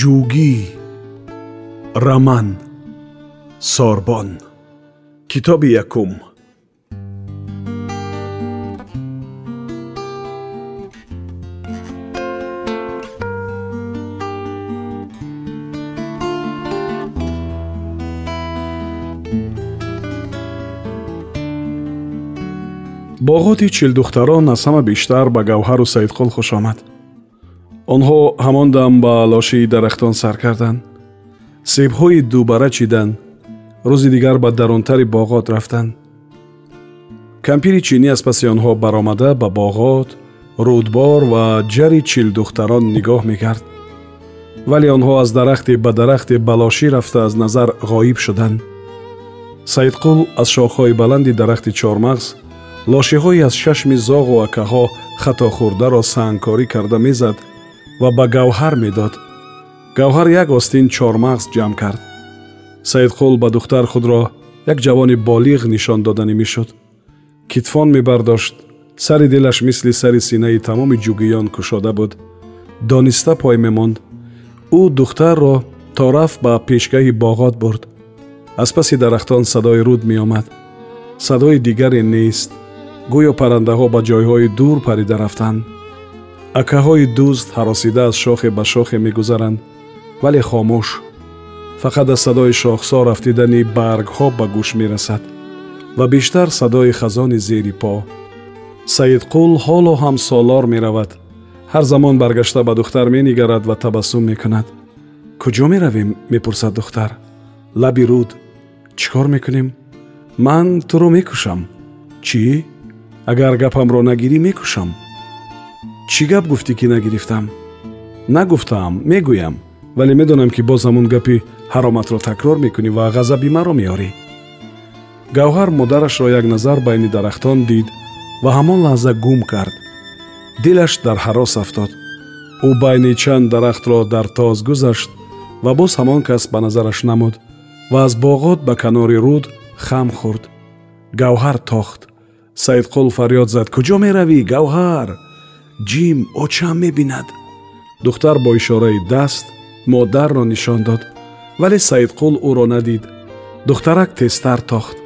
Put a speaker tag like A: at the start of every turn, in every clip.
A: ҷугӣ раман сорбон. Китоби якум. Боғоти чилдухтарон аз ҳама бештар ба гавҳару саидқул хушомад онҳо ҳамон дам ба лошии дарахтон сар карданд. Себҳои дубара чиданд. Рӯзи дигар ба дарунтари боғот рафтанд. Кампири чинӣ аз паси онҳо баромада ба боғот рӯдбор ва ҷари чилдухтарон нигоҳ мекард. Вале онҳо аз дарахте ба дарахте ба лошӣ рафта аз назар ғоиб шуданд. Саидқул аз шохҳои баланди дарахти чормағз лошиҳои аз шашми зоғу акаҳо хатохӯрдаро сангкорӣ карда мезад ва ба гавҳар медод гавҳар як остин чормағз ҷамъ кард саидқул ба духтар худро як ҷавони болиғ нишон доданӣ мешуд китфон мебардошт сари дилаш мисли сари синаи тамоми ҷугиён кушода буд дониста пой мемонд ӯ духтарро то рафт ба пешгаҳи боғот бурд аз паси дарахтон садои руд меомад садои дигаре нест гӯё паррандаҳо ба ҷойҳои дур парида рафтанд акаҳои дӯст ҳаросида аз шохе ба шохе мегузаранд вале хомӯш. Фақат аз садои шохсо рафтидани баргҳо ба гӯш мерасад ва бештар садои хазони зери по. Саидқул ҳоло ҳам солор меравад. Ҳар замон баргашта ба духтар менигарад ва табассум мекунад. Куҷо меравем мепурсад духтар. Лаби руд. Чӣ кор мекунем? Ман туро мекушам чӣ? Агар гапамро нагирӣ мекушам чӣ гап гуфтӣ ки нагирифтам? Нагуфтаам мегӯям вале медонам ки боз ҳамун гапи ҳароматро такрор мекунӣ ва ғазаби маро меорӣ. Гавҳар модарашро як назар байни дарахтон дид ва ҳамон лаҳза гум кард. Дилаш дар ҳарос афтод. Ӯ байни чанд дарахтро дар тоз гузашт ва боз ҳамон кас ба назараш намуд ва аз боғот ба канори руд хам хӯрд гавҳар тохт. Саидқул фарёд зад куҷо меравӣ гавҳар ҷим очам мебинад духтар бо ишораи даст модарро нишон дод вале саидқул ӯро надид духтарак тезтар тохт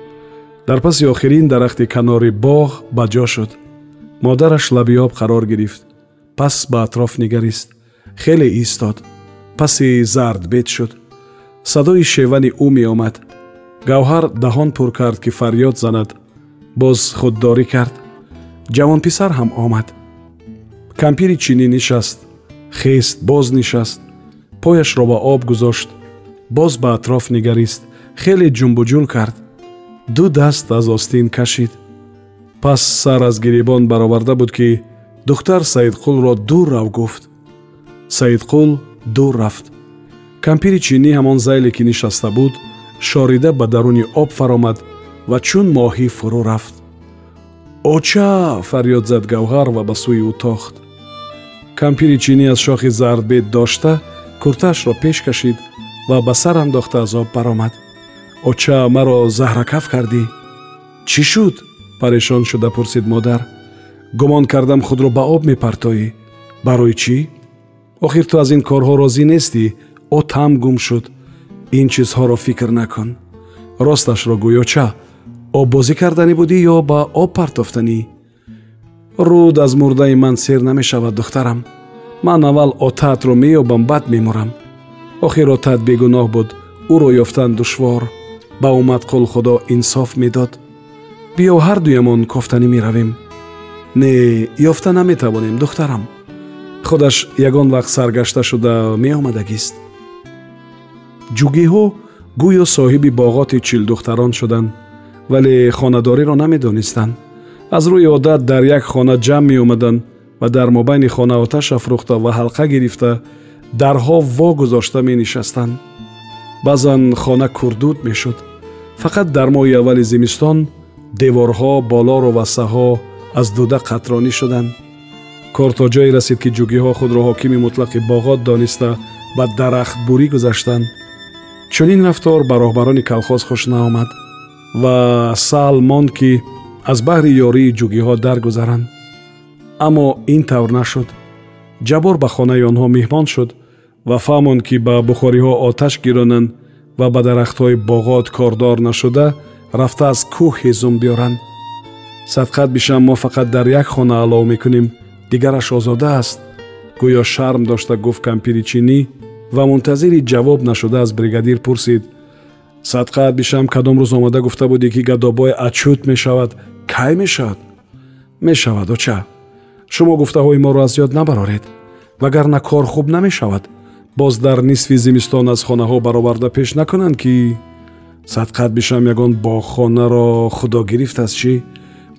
A: дар паси охирин дарахти канори боғ ба ҷо шуд модараш лаби об қарор гирифт пас ба атроф нигарист хеле истод паси зардбед шуд садои шевани ӯ меомад гавҳар даҳон пур кард ки фарёд занад боз худдорӣ кард ҷавонписар ҳам омад кампири чинӣ нишаст хест боз нишаст пояшро ба об гузошт боз ба атроф нигарист хеле ҷумбуҷул кард ду даст аз остин кашид. Пас сар аз гиребон бароварда буд ки духтар саидқулро дур рав гуфт. Саидқул дур рафт. Кампири чинӣ ҳамон зайле ки нишаста буд шорида ба даруни об фаромад ва чун моҳӣ фурӯ рафт. Оча фарёд зад гавҳар ва ба сӯи ӯ тохт кампири чинӣ аз шохи зардбед дошта куртаашро пеш кашид ва ба сар андохта аз об баромад. Оча маро заҳракаф кардӣ? Чӣ шуд парешон шуда пурсид модар. Гумон кардам худро ба об мепартоӣ. Барои чӣ? Охир ту аз ин корҳо розӣ нестӣ отам гум шуд. Ин чизҳоро фикр накун. Росташро гӯёча оббозӣ карданӣ будӣ ё ба об партофтанӣ руд аз мурдаи ман сер намешавад духтарам. Ман аввал отаатро меёбам баъд мемурам охир отаат бегуноҳ буд ӯро ёфтан душвор. Ба умадқул худо инсоф медод. Биё ҳардуямон кофтанӣ меравем. Не ёфта наметавонем духтарам. Худаш ягон вақт саргашта шуда меомадагист. Ҷугиҳо гӯё соҳиби боғоти чилдухтарон шуданд вале хонадориро намедонистанд аз рӯи одат дар як хона ҷамъ меомаданд ва дар мобайни хона оташ афрӯхта ва ҳалқа гирифта дарҳо вогузошта менишастанд. Баъзан хона курдуд мешуд. Фақат дар моҳи аввали зимистон деворҳо болору вассаҳо аз дуда қатронӣ шуданд. Кор то ҷое расид ки ҷугиҳо худро ҳокими мутлақи боғот дониста ба дарахтбурӣ гузаштанд. Чунин рафтор ба роҳбарони калхоз хуш наомад ва сал монд ки аз баҳри ёрии ҷугиҳо даргузаранд. Аммо ин тавр нашуд. Ҷабор ба хонаи онҳо меҳмон шуд ва фаҳмонд ки ба бухориҳо оташ гиронанд ва ба дарахтҳои боғот кордор нашуда рафта аз кӯҳ ҳезум биёранд. Садқат бишам мо фақат дар як хона алов мекунем. Дигараш озода аст. Гӯё шарм дошта гуфт кампири чинӣ ва мунтазири ҷавоб нашуда аз бригадир пурсид. Садқат бишам кадом рӯз омада гуфта будӣ ки гадобой achut мешавад кай мешавад? Мешавад оча. Шумо гуфтаҳои моро аз ёд набароред. Вагарна кор хуб намешавад боз дар нисфи зимистон аз хонаҳо бароварда пеш накунанд ки садқат бишам ягон боғхонаро худо гирифтааст чӣ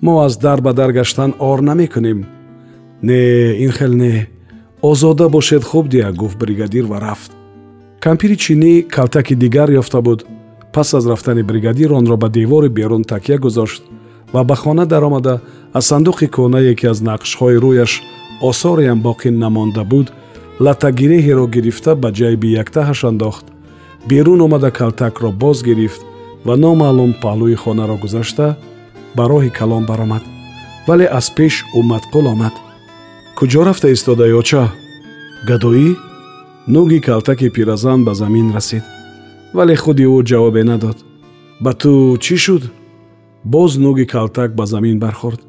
A: мо аз дар ба дар гаштан ор намекунем. Не ин хел не. Озода бошед хуб дия гуфт бригадир ва рафт. Кампири чинӣ калтаки дигар ёфта буд. Пас аз рафтани бригадир онро ба девори берун такя гузошт ва ба хона даромада аз сандуқи кӯнае ки аз нақшҳои рӯяш осореам боқӣ намонда буд латагиреҳеро гирифта ба ҷайби яктаҳаш андохт. Берун омада калтакро боз гирифт ва номаълум паҳлӯи хонаро гузашта ба роҳи калон баромад. Вале аз пеш умадқул омад. Куҷо рафта истодаи оча? Гадоӣ? Нуги калтаки пиразан ба замин расид. Вале худи ӯ ҷавобе надод. Ба ту чӣ шуд боз нуги калтак ба замин бархӯрд.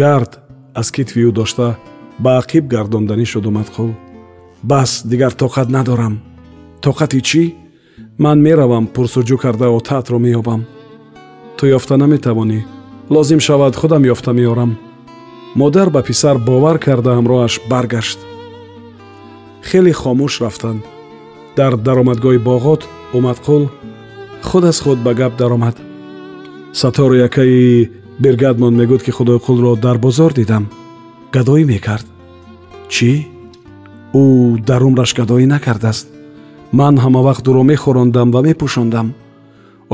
A: Гард аз китфи ӯ дошта ба ақиб гардонданӣ шуд умадқул бас дигар тоқат надорам. Тоқати чӣ? Ман меравам пурсуҷӯ карда отаатро меёбам. Ту ёфта наметавонӣ. Лозим шавад худам ёфта меорам. Модар ба писар бовар карда ҳамроҳаш баргашт хеле хомӯш рафтанд дар даромадгоҳи боғот умадқул худ аз худ ба гап даромад сатору якаи биргадмон мегӯд ки худойқулро дар бозор дидам. Гадоӣ мекард. Чӣ? Ӯ дар умраш гадоӣ накардааст. Ман ҳамавақт ӯро мехӯрондам ва мепӯшондам.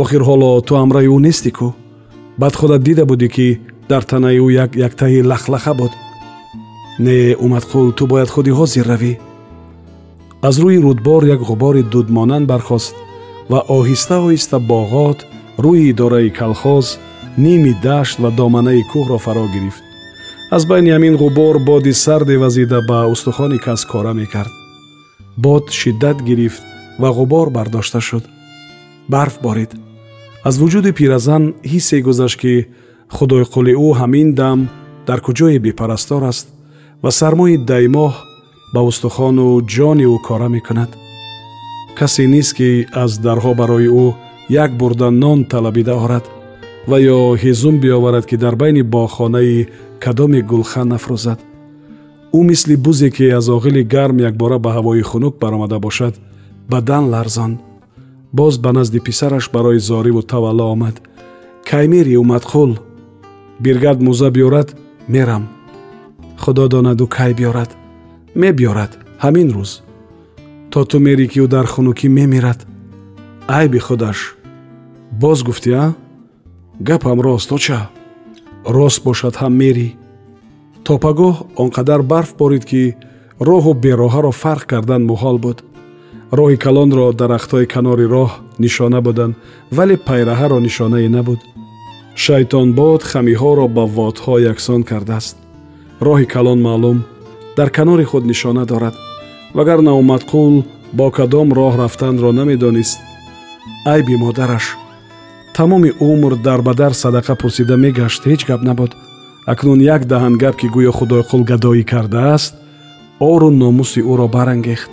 A: Охир ҳоло ту амраи ӯ нестӣ кӯ баъд худат дида будӣ ки дар танаи ӯ як яктаи лахлаха буд. Не умадқул ту бояд худи ҳозир равӣ. Аз рӯи рудбор як ғубори дудмонанд бархост ва оҳиста оҳиста боғот рӯи идораи калхоз ними дашт ва доманаи кӯҳро фаро гирифт. Аз байни ҳамин ғубор боди сарде вазида ба устухони кас кора мекард. Бод шиддат гирифт ва ғубор бардошта шуд. Барф борид. Аз вуҷуди пиразан ҳиссе гузашт ки худойқули ӯ ҳамин дам дар куҷое бепарастор аст ва сармои даймоҳ ба устухону ҷони ӯ кора мекунад. Касе нест ки аз дарҳо барои ӯ як бурда нон талабида орад ва ё ҳезум биёварад ки дар байни боғхонаи кадоме гулхан нафрӯзад ӯ мисли бузе ки аз оғили гарм якбора ба ҳавои хунук баромада бошад бадан ларзон. Боз ба назди писараш барои зориву тавалло омад. Кай мери умадқул биргад мӯза биёрад мерам. Худо донаду кай биёрад? Мебиёрад ҳамин рӯз. То ту мерӣ ки ӯ дар хунукӣ мемирад айби худаш. Боз гуфтия гапам рост оча. Рост бошад ҳам мерӣ. То пагоҳ он қадар барф борид ки роҳу бероҳаро фарқ кардан муҳол буд. Роҳи калонро дарахтҳои канори роҳ нишона буданд вале пайраҳаро нишонае набуд. Шайтонбод хамиҳоро ба водҳо яксон кардааст. Роҳи калон маълум дар канори худ нишона дорад. Вагарна умадқул бо кадом роҳ рафтанро намедонист айби модараш тамоми умр дарбадар садақа пурсида мегашт ҳеҷ гап набуд. Акнун як даҳан гап ки гӯё худойқул гадоӣ кардааст ору номуси ӯро барангехт.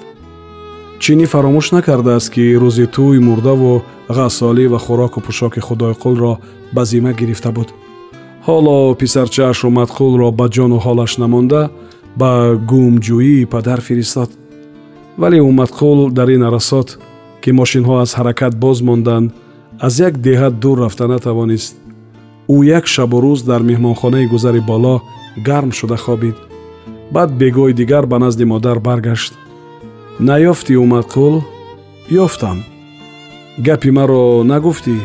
A: Чинӣ фаромӯш накардааст ки рӯзи тӯй мурдаву ғассолӣ ва хӯроку пӯшоки худойқулро ба зима гирифта буд. Ҳоло писарчааш умадқулро ба ҷону ҳолаш намонда ба гумҷӯии падар фиристод. Вале умадқул дар ин арасот ки мошинҳо аз ҳаракат боз монданд аз як деҳат дур рафта натавонист. Ӯ як шабу рӯз дар меҳмонхонаи гузари боло гарм шуда хобид. Баъд бегоҳи дигар ба назди модар баргашт. Наёфтӣ умадқул ёфтам гапи маро нагуфтӣ?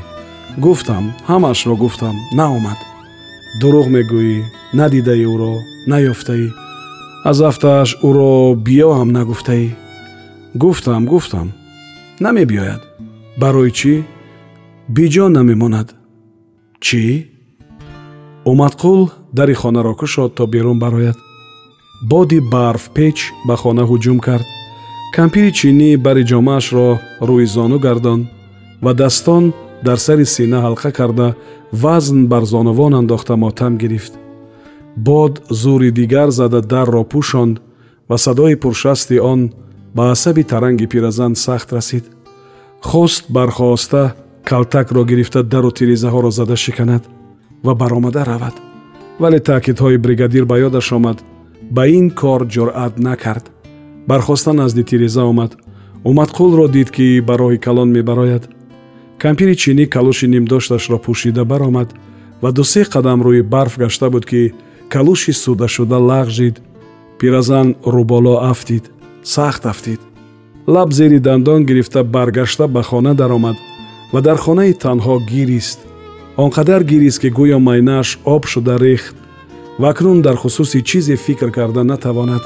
A: Гуфтам ҳамаашро гуфтам наомад дурӯғ мегӯӣ надидаи ӯро наёфтаӣ аз ҳафтааш ӯро биё ҳам нагуфтаӣ гуфтам гуфтам намебиёяд. Барои чӣ? Биҷо намемонад. Чӣ? Умадқул дари хонаро кушод то берун барояд. Боди барфпеч ба хона ҳуҷум кард. Кампири чинӣ бари ҷомаашро рӯи зону гардон ва дастон дар сари сина ҳалқа карда вазн бар зонувон андохта мотам гирифт. Бод зури дигар зада дарро пӯшонд ва садои пуршасти он ба асаби таранги пиразан сахт расид. Хост бархоста калтакро гирифта дару тирезаҳоро зада шиканад ва баромада равад. Вале таъкидҳои бригадир ба ёдаш омад. Ба ин кор ҷуръат накард. Бархоста назди тиреза омад. Умадқулро дид ки ба роҳи калон мебарояд. Кампири чинӣ калуши нимдошташро пӯшида баромад ва дусе қадам рӯи барф гашта буд ки калуши судашуда лағжид. Пиразан рӯболо афтид сахт афтид лаб зери дандон гирифта баргашта ба хона даромад ва дар хонаи танҳо гирист. Он қадар гирист ки гӯё майнааш об шуда рехт ва акнун дар хусуси чизе фикр карда натавонад.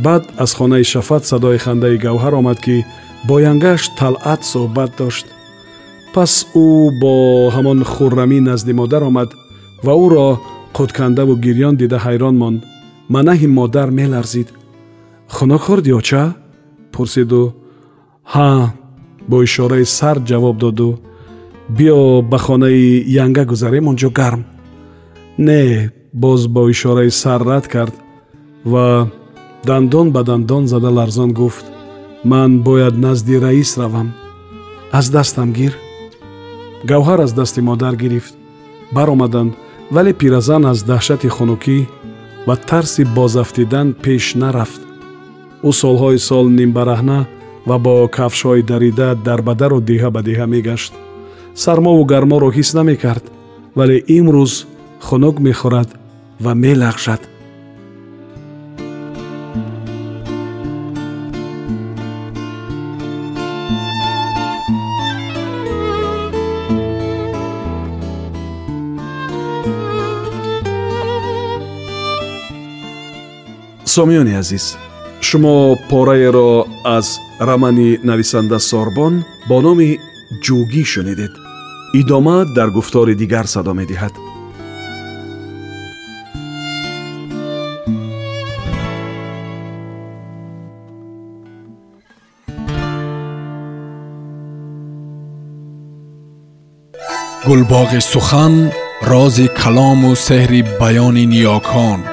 A: Баъд аз хонаи шафат садои хандаи гавҳар омад ки бо янгааш талъат суҳбат дошт. Пас ӯ бо ҳамон хуррамӣ назди модар омад ва ӯро қудкандаву гирён дида ҳайрон монд. Манаҳи модар меларзид хунок хӯрдиё ча пурсиду ҳа бо ишораи сар ҷавоб доду биё ба хонаи янга гузарем он ҷо гарм не боз бо ишораи сар рад кард ва дандон ба дандон зада ларзон гуфт ман бояд назди раис равам аз дастам гир гавҳар аз дасти модар гирифт баромаданд вале пиразан аз даҳшати хунукӣ ва тарси бозафтидан пеш нарафт ӯ солҳои сол нимбараҳна ва бо кафшҳои дарида дарбадару деҳа ба деҳа мегашт. Сармову гарморо ҳис намекард вале имрӯз хунук мехӯрад ва мелағжад сомиёни азиз шумо пораеро аз рамани нависанда сорбон бо номи ҷӯгӣ шунидед идома дар гуфтори дигар садо медиҳад
B: гулбоғи сухан рози калому сеҳри баёни ниёкон